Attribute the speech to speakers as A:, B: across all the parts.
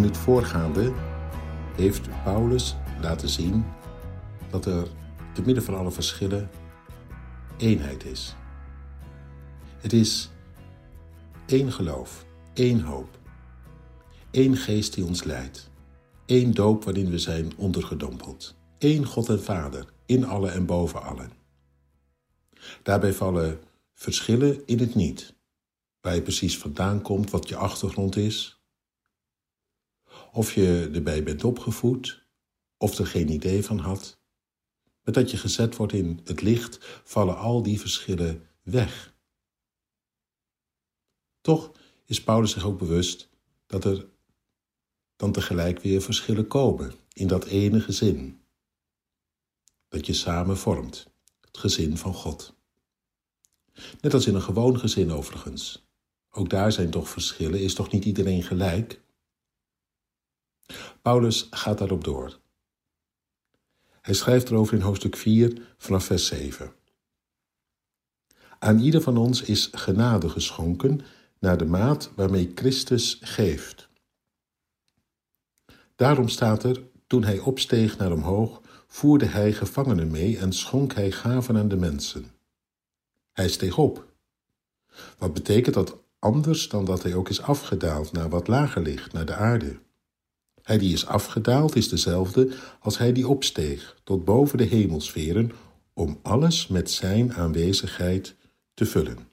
A: In het voorgaande heeft Paulus laten zien dat er te midden van alle verschillen eenheid is. Het is één geloof, één hoop, één geest die ons leidt, één doop waarin we zijn ondergedompeld, één God en Vader in alle en boven allen. Daarbij vallen verschillen in het niet, waar je precies vandaan komt, wat je achtergrond is, of je erbij bent opgevoed, of er geen idee van had. Met dat je gezet wordt in het licht, vallen al die verschillen weg. Toch is Paulus zich ook bewust dat er dan tegelijk weer verschillen komen in dat ene gezin. Dat je samen vormt, het gezin van God. Net als in een gewoon gezin overigens. Ook daar zijn toch verschillen, is toch niet iedereen gelijk? Paulus gaat daarop door. Hij schrijft erover in hoofdstuk 4 vanaf vers 7. Aan ieder van ons is genade geschonken naar de maat waarmee Christus geeft. Daarom staat er, toen hij opsteeg naar omhoog, voerde hij gevangenen mee en schonk hij gaven aan de mensen. Hij steeg op. Wat betekent dat anders dan dat hij ook is afgedaald naar wat lager ligt, naar de aarde? Hij die is afgedaald is dezelfde als hij die opsteeg tot boven de hemelsferen om alles met zijn aanwezigheid te vullen.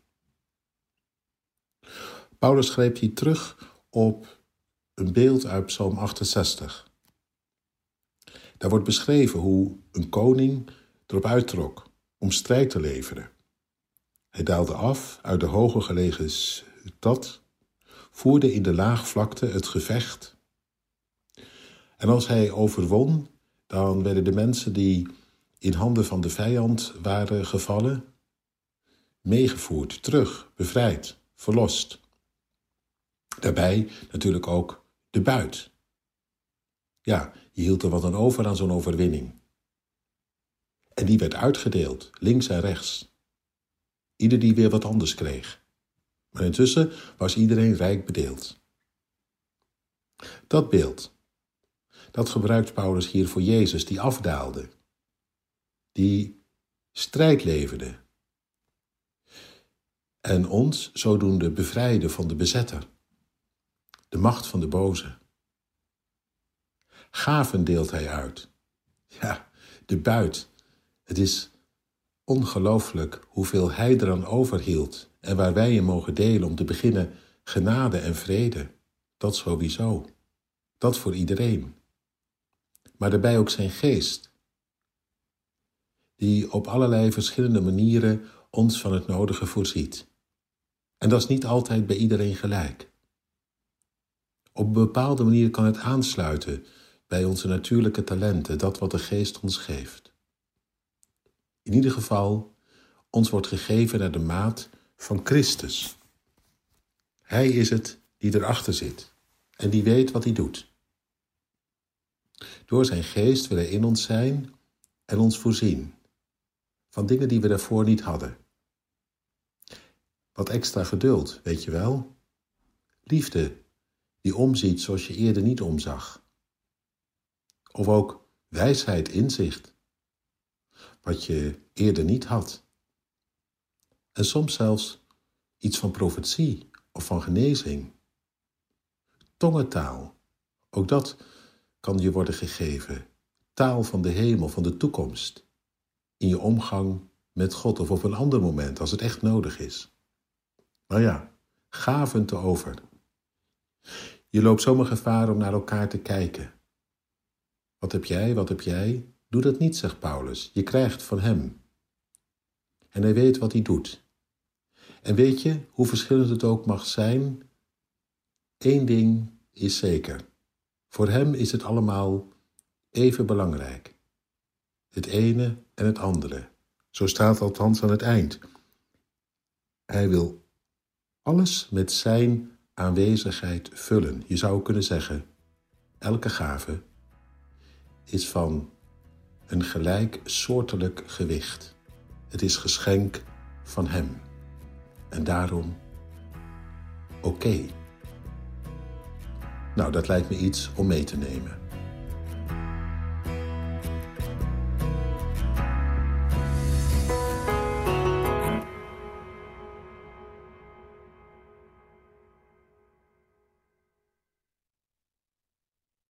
A: Paulus greep hier terug op een beeld uit Psalm 68. Daar wordt beschreven hoe een koning erop uittrok om strijd te leveren. Hij daalde af uit de hoger gelegen stad, voerde in de laagvlakte het gevecht en als hij overwon, dan werden de mensen die in handen van de vijand waren gevallen, meegevoerd, terug, bevrijd, verlost. Daarbij natuurlijk ook de buit. Ja, je hield er wat aan over aan zo'n overwinning. En die werd uitgedeeld, links en rechts. Ieder die weer wat anders kreeg. Maar intussen was iedereen rijk bedeeld. Dat beeld dat gebruikt Paulus hier voor Jezus, die afdaalde, die strijd leverde en ons zodoende bevrijden van de bezetter, de macht van de boze. Gaven deelt hij uit. Ja, de buit. Het is ongelooflijk hoeveel hij eraan overhield en waar wij in mogen delen om te beginnen genade en vrede. Dat sowieso. Dat voor iedereen maar daarbij ook zijn geest, die op allerlei verschillende manieren ons van het nodige voorziet. En dat is niet altijd bij iedereen gelijk. Op een bepaalde manier kan het aansluiten bij onze natuurlijke talenten, dat wat de geest ons geeft. In ieder geval, ons wordt gegeven naar de maat van Christus. Hij is het die erachter zit en die weet wat hij doet. Door zijn geest wil hij in ons zijn en ons voorzien van dingen die we daarvoor niet hadden. Wat extra geduld, weet je wel? Liefde die omziet zoals je eerder niet omzag. Of ook wijsheid, inzicht, wat je eerder niet had. En soms zelfs iets van profetie of van genezing. Tongentaal, ook dat kan je worden gegeven. Taal van de hemel, van de toekomst. In je omgang met God of op een ander moment als het echt nodig is. Nou ja, gaven te over. Je loopt zomaar gevaar om naar elkaar te kijken. Wat heb jij, wat heb jij? Doe dat niet, zegt Paulus. Je krijgt van hem. En hij weet wat hij doet. En weet je, hoe verschillend het ook mag zijn, één ding is zeker. Voor hem is het allemaal even belangrijk. Het ene en het andere. Zo staat althans aan het eind. Hij wil alles met zijn aanwezigheid vullen. Je zou kunnen zeggen, elke gave is van een gelijk soortelijk gewicht. Het is geschenk van hem. En daarom oké. Nou, dat lijkt me iets om mee te nemen.